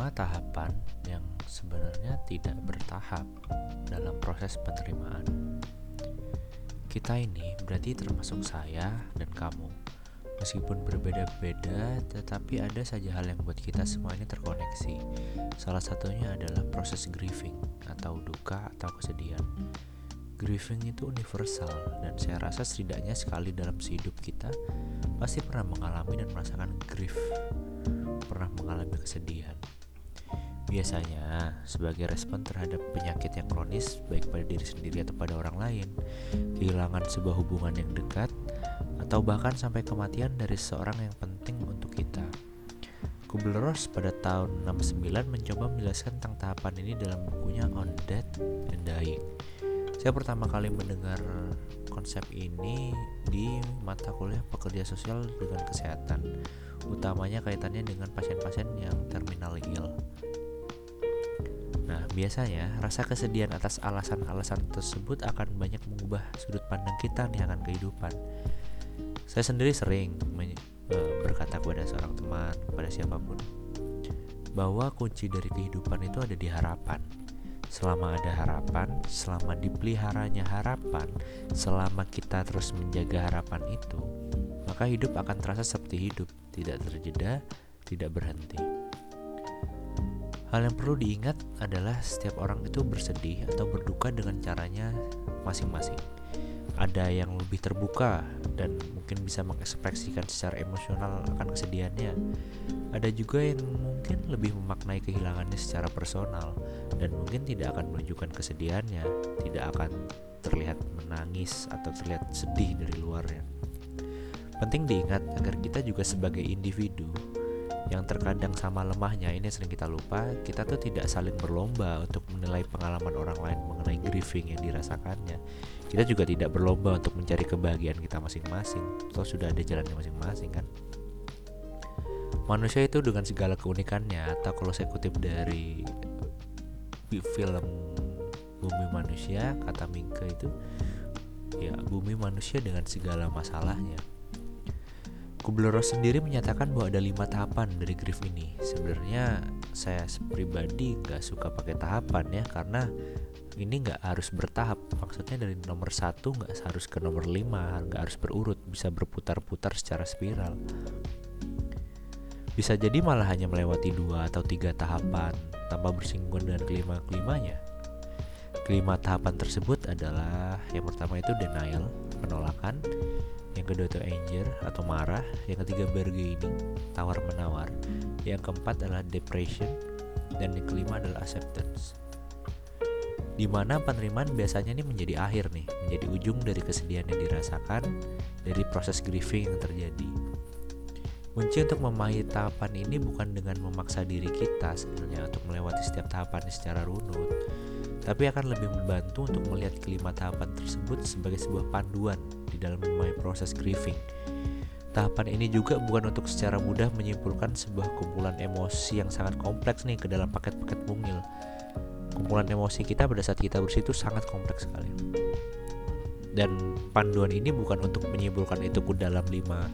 lima tahapan yang sebenarnya tidak bertahap dalam proses penerimaan. Kita ini berarti termasuk saya dan kamu. Meskipun berbeda-beda, tetapi ada saja hal yang buat kita semua ini terkoneksi. Salah satunya adalah proses grieving atau duka atau kesedihan. Grieving itu universal dan saya rasa setidaknya sekali dalam sehidup kita pasti pernah mengalami dan merasakan grief pernah mengalami kesedihan. Biasanya, sebagai respon terhadap penyakit yang kronis, baik pada diri sendiri atau pada orang lain, kehilangan sebuah hubungan yang dekat, atau bahkan sampai kematian dari seseorang yang penting untuk kita. Kubler-Ross pada tahun 69 mencoba menjelaskan tentang tahapan ini dalam bukunya On Death and Dying. Saya pertama kali mendengar konsep ini di mata kuliah pekerja sosial dengan kesehatan utamanya kaitannya dengan pasien-pasien yang. Nah, biasanya rasa kesedihan atas alasan-alasan tersebut akan banyak mengubah sudut pandang kita nih akan kehidupan. Saya sendiri sering e, berkata kepada seorang teman, kepada siapa pun, bahwa kunci dari kehidupan itu ada di harapan. Selama ada harapan, selama dipeliharanya harapan, selama kita terus menjaga harapan itu, maka hidup akan terasa seperti hidup, tidak terjeda, tidak berhenti. Hal yang perlu diingat adalah setiap orang itu bersedih atau berduka dengan caranya masing-masing. Ada yang lebih terbuka dan mungkin bisa mengekspresikan secara emosional akan kesedihannya. Ada juga yang mungkin lebih memaknai kehilangannya secara personal dan mungkin tidak akan menunjukkan kesedihannya, tidak akan terlihat menangis atau terlihat sedih dari luarnya. Penting diingat agar kita juga sebagai individu yang terkadang sama lemahnya ini sering kita lupa, kita tuh tidak saling berlomba untuk menilai pengalaman orang lain mengenai grieving yang dirasakannya. Kita juga tidak berlomba untuk mencari kebahagiaan kita masing-masing. Atau sudah ada jalannya masing-masing kan. Manusia itu dengan segala keunikannya atau kalau saya kutip dari film Bumi Manusia kata Mingke itu ya bumi manusia dengan segala masalahnya Kubler-Ross sendiri menyatakan bahwa ada lima tahapan dari grief ini. Sebenarnya saya pribadi nggak suka pakai tahapan ya karena ini nggak harus bertahap. Maksudnya dari nomor satu nggak harus ke nomor lima, nggak harus berurut, bisa berputar-putar secara spiral. Bisa jadi malah hanya melewati dua atau tiga tahapan tanpa bersinggungan dengan kelima-kelimanya. Kelima tahapan tersebut adalah yang pertama itu denial, penolakan, yang kedua itu anger atau marah, yang ketiga bargaining, tawar menawar, yang keempat adalah depression, dan yang kelima adalah acceptance. Di mana penerimaan biasanya ini menjadi akhir nih, menjadi ujung dari kesedihan yang dirasakan dari proses grieving yang terjadi. Kunci untuk memahami tahapan ini bukan dengan memaksa diri kita sebenarnya untuk melewati setiap tahapan secara runut, tapi akan lebih membantu untuk melihat kelima tahapan tersebut sebagai sebuah panduan di dalam memulai proses grieving. Tahapan ini juga bukan untuk secara mudah menyimpulkan sebuah kumpulan emosi yang sangat kompleks nih ke dalam paket-paket mungil. Kumpulan emosi kita pada saat kita bersih itu sangat kompleks sekali. Dan panduan ini bukan untuk menyimpulkan itu ke dalam lima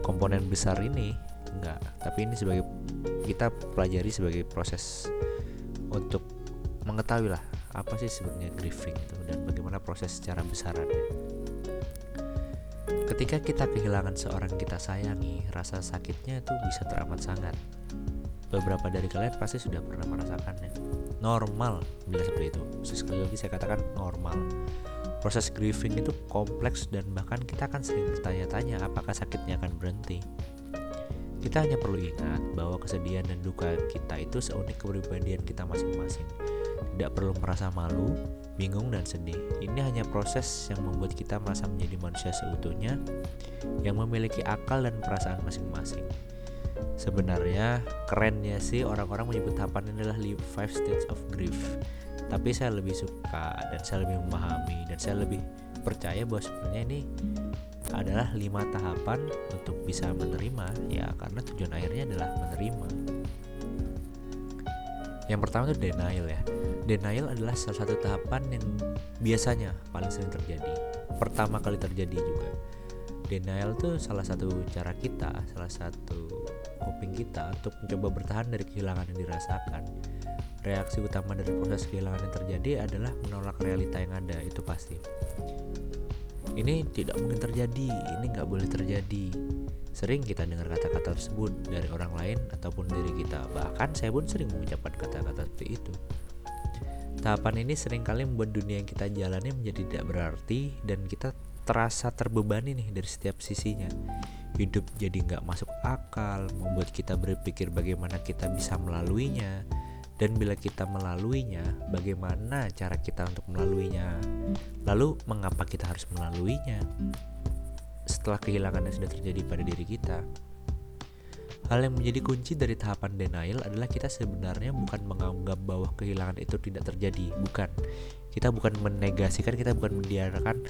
komponen besar ini, enggak. Tapi ini sebagai kita pelajari sebagai proses untuk mengetahui lah apa sih sebenarnya grieving itu dan bagaimana proses secara besarannya. Ketika kita kehilangan seorang yang kita sayangi, rasa sakitnya itu bisa teramat sangat. Beberapa dari kalian pasti sudah pernah merasakannya. Normal bila seperti itu. Sekali lagi saya katakan normal. Proses grieving itu kompleks dan bahkan kita akan sering bertanya-tanya apakah sakitnya akan berhenti. Kita hanya perlu ingat bahwa kesedihan dan duka kita itu seunik kepribadian kita masing-masing tidak perlu merasa malu, bingung, dan sedih. Ini hanya proses yang membuat kita merasa menjadi manusia seutuhnya yang memiliki akal dan perasaan masing-masing. Sebenarnya kerennya sih orang-orang menyebut tahapan ini adalah five stages of grief. Tapi saya lebih suka dan saya lebih memahami dan saya lebih percaya bahwa sebenarnya ini adalah lima tahapan untuk bisa menerima ya karena tujuan akhirnya adalah menerima. Yang pertama itu denial ya. Denial adalah salah satu tahapan yang biasanya paling sering terjadi. Pertama kali terjadi juga. Denial itu salah satu cara kita, salah satu coping kita untuk mencoba bertahan dari kehilangan yang dirasakan. Reaksi utama dari proses kehilangan yang terjadi adalah menolak realita yang ada, itu pasti. Ini tidak mungkin terjadi, ini nggak boleh terjadi. Sering kita dengar kata-kata tersebut dari orang lain ataupun diri kita. Bahkan saya pun sering mengucapkan kata-kata seperti itu. Tahapan ini sering kali membuat dunia yang kita jalani menjadi tidak berarti dan kita terasa terbebani nih dari setiap sisinya. Hidup jadi nggak masuk akal membuat kita berpikir bagaimana kita bisa melaluinya dan bila kita melaluinya bagaimana cara kita untuk melaluinya? Lalu mengapa kita harus melaluinya? Setelah kehilangan yang sudah terjadi pada diri kita Hal yang menjadi kunci dari tahapan denial adalah kita sebenarnya bukan menganggap bahwa kehilangan itu tidak terjadi, bukan. Kita bukan menegasikan, kita bukan mendiarkan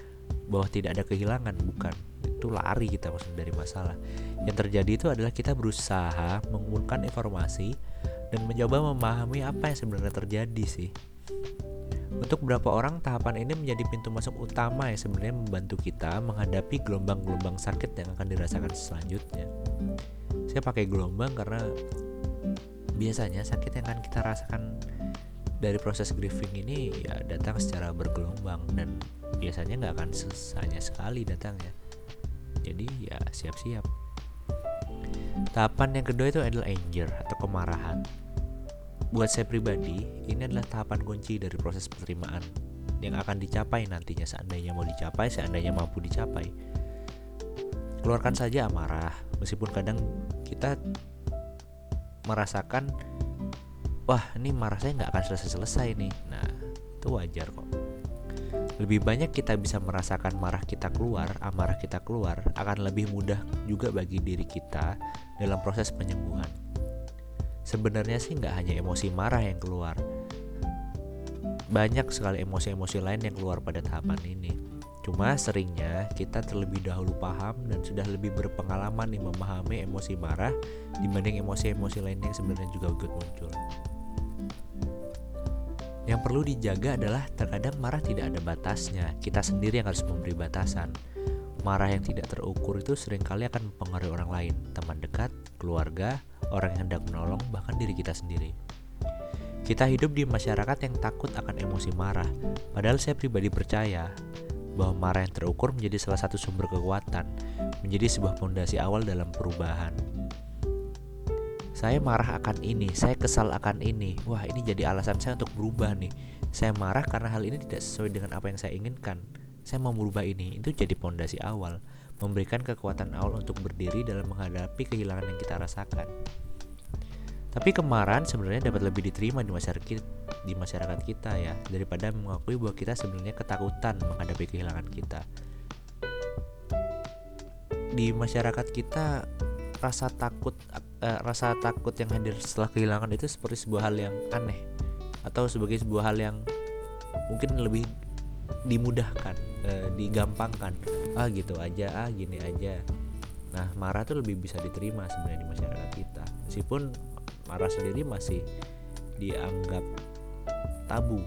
bahwa tidak ada kehilangan, bukan. Itu lari kita maksud dari masalah. Yang terjadi itu adalah kita berusaha mengumpulkan informasi dan mencoba memahami apa yang sebenarnya terjadi sih. Untuk beberapa orang, tahapan ini menjadi pintu masuk utama yang sebenarnya membantu kita menghadapi gelombang-gelombang sakit yang akan dirasakan selanjutnya. Saya pakai gelombang karena biasanya sakit yang akan kita rasakan dari proses grieving ini ya datang secara bergelombang dan biasanya nggak akan hanya sekali datang ya. Jadi ya siap-siap. Tahapan yang kedua itu adalah anger atau kemarahan buat saya pribadi ini adalah tahapan kunci dari proses penerimaan yang akan dicapai nantinya seandainya mau dicapai seandainya mampu dicapai. Keluarkan saja amarah meskipun kadang kita merasakan wah ini marah saya nggak akan selesai-selesai nih. Nah itu wajar kok. Lebih banyak kita bisa merasakan marah kita keluar, amarah kita keluar, akan lebih mudah juga bagi diri kita dalam proses penyembuhan. Sebenarnya sih nggak hanya emosi marah yang keluar, banyak sekali emosi-emosi lain yang keluar pada tahapan ini. Cuma seringnya kita terlebih dahulu paham dan sudah lebih berpengalaman nih memahami emosi marah dibanding emosi-emosi lain yang sebenarnya juga ikut muncul. Yang perlu dijaga adalah terkadang marah tidak ada batasnya. Kita sendiri yang harus memberi batasan. Marah yang tidak terukur itu sering kali akan mempengaruhi orang lain, teman dekat, keluarga, orang yang hendak menolong, bahkan diri kita sendiri. Kita hidup di masyarakat yang takut akan emosi marah, padahal saya pribadi percaya bahwa marah yang terukur menjadi salah satu sumber kekuatan, menjadi sebuah fondasi awal dalam perubahan. Saya marah akan ini, saya kesal akan ini. Wah, ini jadi alasan saya untuk berubah nih. Saya marah karena hal ini tidak sesuai dengan apa yang saya inginkan. Saya mau merubah ini. Itu jadi fondasi awal, memberikan kekuatan awal untuk berdiri dalam menghadapi kehilangan yang kita rasakan. Tapi kemarahan sebenarnya dapat lebih diterima di masyarakat di masyarakat kita ya daripada mengakui bahwa kita sebenarnya ketakutan menghadapi kehilangan kita. Di masyarakat kita rasa takut eh, rasa takut yang hadir setelah kehilangan itu seperti sebuah hal yang aneh atau sebagai sebuah hal yang mungkin lebih dimudahkan, eh, digampangkan. Ah gitu aja, ah gini aja. Nah, marah tuh lebih bisa diterima sebenarnya di masyarakat kita. Meskipun marah sendiri masih dianggap tabu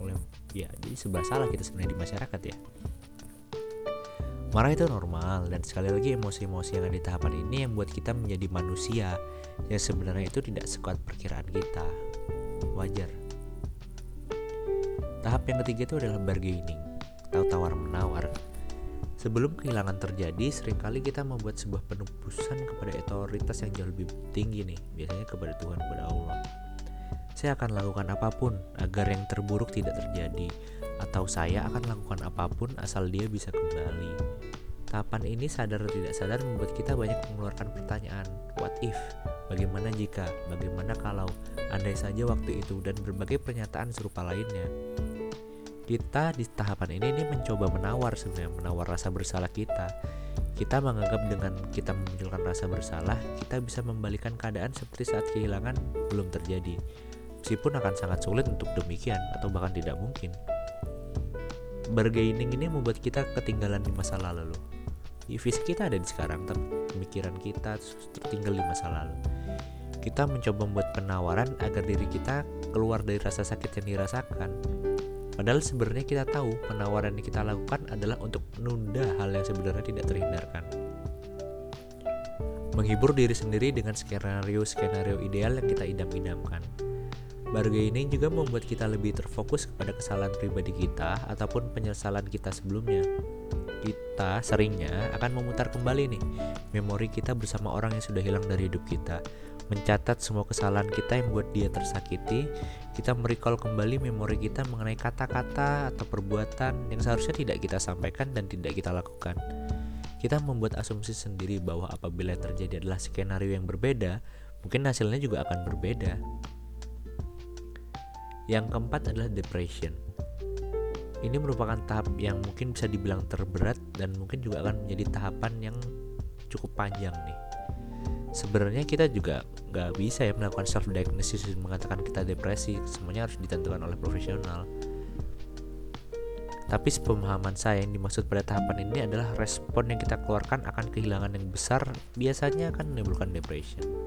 oleh ya jadi sebelah salah kita sebenarnya di masyarakat ya. Marah itu normal dan sekali lagi emosi-emosi yang ada di tahapan ini yang buat kita menjadi manusia yang sebenarnya itu tidak sekuat perkiraan kita. Wajar. Tahap yang ketiga itu adalah bargaining atau tawar menawar Sebelum kehilangan terjadi, sering kali kita membuat sebuah penebusan kepada otoritas yang jauh lebih tinggi nih, biasanya kepada Tuhan, kepada Allah. Saya akan lakukan apa pun agar yang terburuk tidak terjadi, atau saya akan lakukan apa pun asal dia bisa kembali. Tahapan ini sadar atau tidak sadar membuat kita banyak mengeluarkan pertanyaan, what if? Bagaimana jika? Bagaimana kalau? Andai saja waktu itu dan berbagai pernyataan serupa lainnya kita di tahapan ini ini mencoba menawar sebenarnya menawar rasa bersalah kita. Kita menganggap dengan kita memunculkan rasa bersalah kita bisa membalikan keadaan seperti saat kehilangan belum terjadi. Meskipun akan sangat sulit untuk demikian atau bahkan tidak mungkin. Bargaining ini membuat kita ketinggalan di masa lalu fisik kita ada di sekarang tapi pemikiran kita tertinggal di masa lalu. Kita mencoba membuat penawaran agar diri kita keluar dari rasa sakit yang dirasakan Padahal sebenarnya kita tahu penawaran yang kita lakukan adalah untuk menunda hal yang sebenarnya tidak terhindarkan. menghibur diri sendiri dengan skenario-skenario ideal yang kita idam-idamkan. Bargaining juga membuat kita lebih terfokus kepada kesalahan pribadi kita ataupun penyesalan kita sebelumnya. Kita seringnya akan memutar kembali nih memori kita bersama orang yang sudah hilang dari hidup kita. Mencatat semua kesalahan kita yang membuat dia tersakiti, kita merecall kembali memori kita mengenai kata-kata atau perbuatan yang seharusnya tidak kita sampaikan dan tidak kita lakukan. Kita membuat asumsi sendiri bahwa apabila terjadi adalah skenario yang berbeda, mungkin hasilnya juga akan berbeda. Yang keempat adalah depression. Ini merupakan tahap yang mungkin bisa dibilang terberat dan mungkin juga akan menjadi tahapan yang cukup panjang nih. Sebenarnya kita juga nggak bisa ya melakukan self diagnosis dan mengatakan kita depresi. Semuanya harus ditentukan oleh profesional. Tapi sepemahaman saya yang dimaksud pada tahapan ini adalah respon yang kita keluarkan akan kehilangan yang besar biasanya akan menimbulkan depression.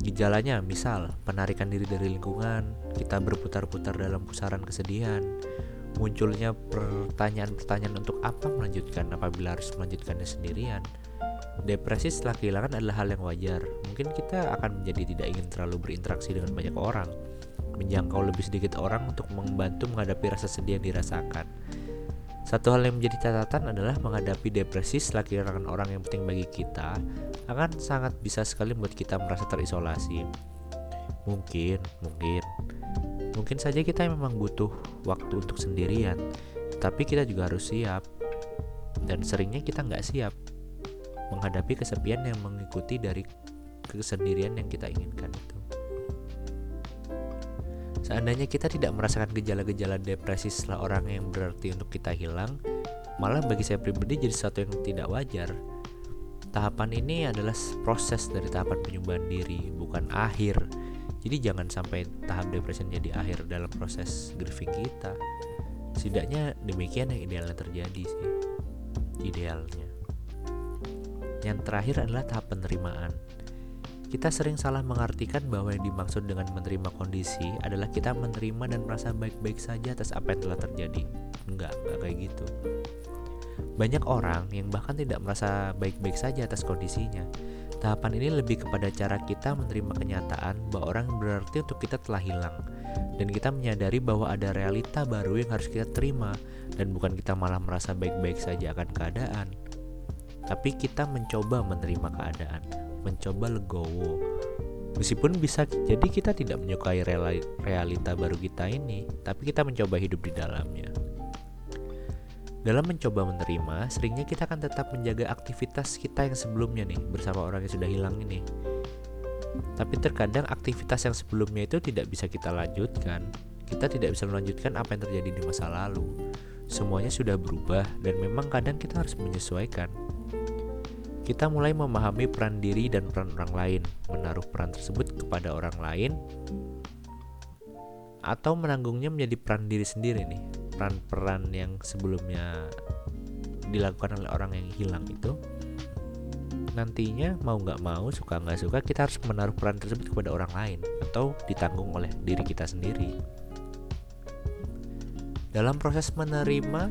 Gejalanya misal penarikan diri dari lingkungan, kita berputar-putar dalam pusaran kesedihan, munculnya pertanyaan-pertanyaan untuk apa melanjutkan apabila harus melanjutkannya sendirian. Depresi setelah kehilangan adalah hal yang wajar. Mungkin kita akan menjadi tidak ingin terlalu berinteraksi dengan banyak orang, menjangkau lebih sedikit orang untuk membantu menghadapi rasa sedih yang dirasakan. Satu hal yang menjadi catatan adalah menghadapi depresi setelah kehilangan orang yang penting bagi kita akan sangat bisa sekali membuat kita merasa terisolasi. Mungkin, mungkin, mungkin saja kita memang butuh waktu untuk sendirian, tapi kita juga harus siap. Dan seringnya kita nggak siap menghadapi kesepian yang mengikuti dari kesendirian yang kita inginkan itu. Seandainya kita tidak merasakan gejala-gejala depresi setelah orang yang berarti untuk kita hilang, malah bagi saya pribadi jadi sesuatu yang tidak wajar. Tahapan ini adalah proses dari tahapan penyembuhan diri, bukan akhir. Jadi jangan sampai tahap depresi menjadi akhir dalam proses grieving kita. Setidaknya demikian yang idealnya terjadi sih. Idealnya. Yang terakhir adalah tahap penerimaan. Kita sering salah mengartikan bahwa yang dimaksud dengan menerima kondisi adalah kita menerima dan merasa baik-baik saja atas apa yang telah terjadi. Enggak, enggak kayak gitu. Banyak orang yang bahkan tidak merasa baik-baik saja atas kondisinya. Tahapan ini lebih kepada cara kita menerima kenyataan bahwa orang berarti untuk kita telah hilang dan kita menyadari bahwa ada realita baru yang harus kita terima dan bukan kita malah merasa baik-baik saja akan keadaan. Tapi kita mencoba menerima keadaan mencoba legowo. Meskipun bisa jadi kita tidak menyukai realita baru kita ini, tapi kita mencoba hidup di dalamnya. Dalam mencoba menerima, seringnya kita akan tetap menjaga aktivitas kita yang sebelumnya nih bersama orang yang sudah hilang ini. Tapi terkadang aktivitas yang sebelumnya itu tidak bisa kita lanjutkan. Kita tidak bisa melanjutkan apa yang terjadi di masa lalu. Semuanya sudah berubah dan memang kadang kita harus menyesuaikan kita mulai memahami peran diri dan peran orang lain, menaruh peran tersebut kepada orang lain, atau menanggungnya menjadi peran diri sendiri nih, peran-peran yang sebelumnya dilakukan oleh orang yang hilang itu nantinya mau nggak mau suka nggak suka kita harus menaruh peran tersebut kepada orang lain atau ditanggung oleh diri kita sendiri. Dalam proses menerima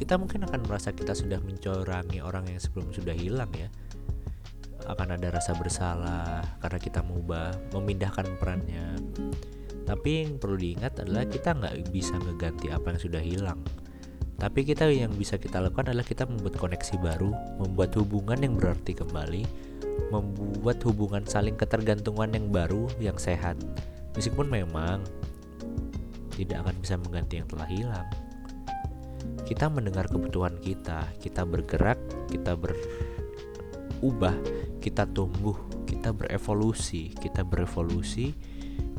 kita mungkin akan merasa kita sudah mencorangi orang yang sebelum sudah hilang ya. Akan ada rasa bersalah karena kita mengubah memindahkan perannya tapi yang perlu diingat adalah kita nggak bisa ngeganti apa yang sudah hilang. Tapi kita yang bisa kita lakukan adalah kita membuat koneksi baru membuat hubungan yang berarti kembali membuat hubungan saling ketergantungan yang baru yang sehat. Meskipun memang tidak akan bisa mengganti yang telah hilang. Kita mendengar kebutuhan kita, kita bergerak, kita berubah, kita tumbuh, kita berevolusi, kita berevolusi,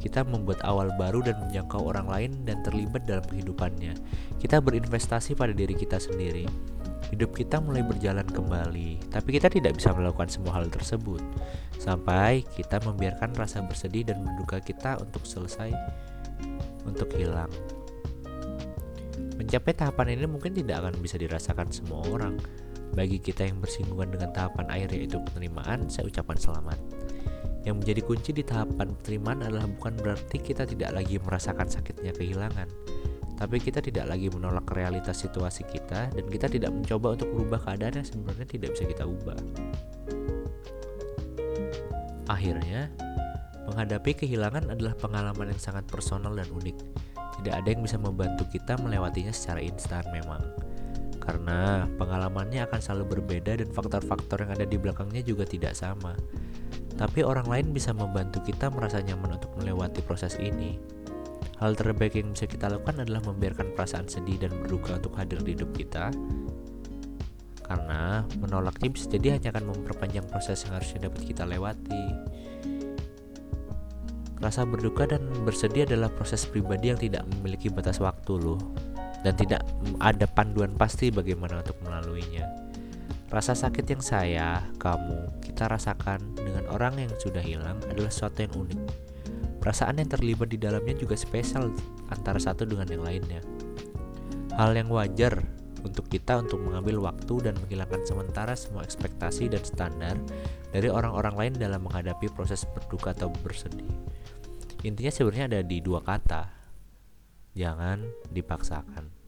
kita membuat awal baru dan menjangkau orang lain dan terlibat dalam kehidupannya. Kita berinvestasi pada diri kita sendiri. Hidup kita mulai berjalan kembali, tapi kita tidak bisa melakukan semua hal tersebut sampai kita membiarkan rasa bersedih dan menduga kita untuk selesai untuk hilang. Mencapai tahapan ini mungkin tidak akan bisa dirasakan semua orang. Bagi kita yang bersinggungan dengan tahapan akhir yaitu penerimaan, saya ucapkan selamat. Yang menjadi kunci di tahapan penerimaan adalah bukan berarti kita tidak lagi merasakan sakitnya kehilangan, tapi kita tidak lagi menolak realitas situasi kita dan kita tidak mencoba untuk merubah keadaan yang sebenarnya tidak bisa kita ubah. Akhirnya, menghadapi kehilangan adalah pengalaman yang sangat personal dan unik. Tidak ada yang bisa membantu kita melewatinya secara instan memang. Karena pengalamannya akan selalu berbeda dan faktor-faktor yang ada di belakangnya juga tidak sama. Tapi orang lain bisa membantu kita merasa nyaman untuk melewati proses ini. Hal terbaik yang bisa kita lakukan adalah membiarkan perasaan sedih dan berduka untuk hadir di hidup kita. Karena menolaknya bisa jadi hanya akan memperpanjang proses yang harusnya dapat kita lewati. Rasa berduka dan bersedih adalah proses pribadi yang tidak memiliki batas waktu loh dan tidak ada panduan pasti bagaimana untuk melaluinya. Rasa sakit yang saya, kamu, kita rasakan dengan orang yang sudah hilang adalah sesuatu yang unik Perasaan yang terlibat di dalamnya juga spesial antara satu dengan yang lainnya. Hal yang wajar untuk kita untuk mengambil waktu dan menghilangkan sementara semua ekspektasi dan standar dari orang-orang lain dalam menghadapi proses berduka atau bersedih. Intinya sebenarnya ada di dua kata. Jangan dipaksakan.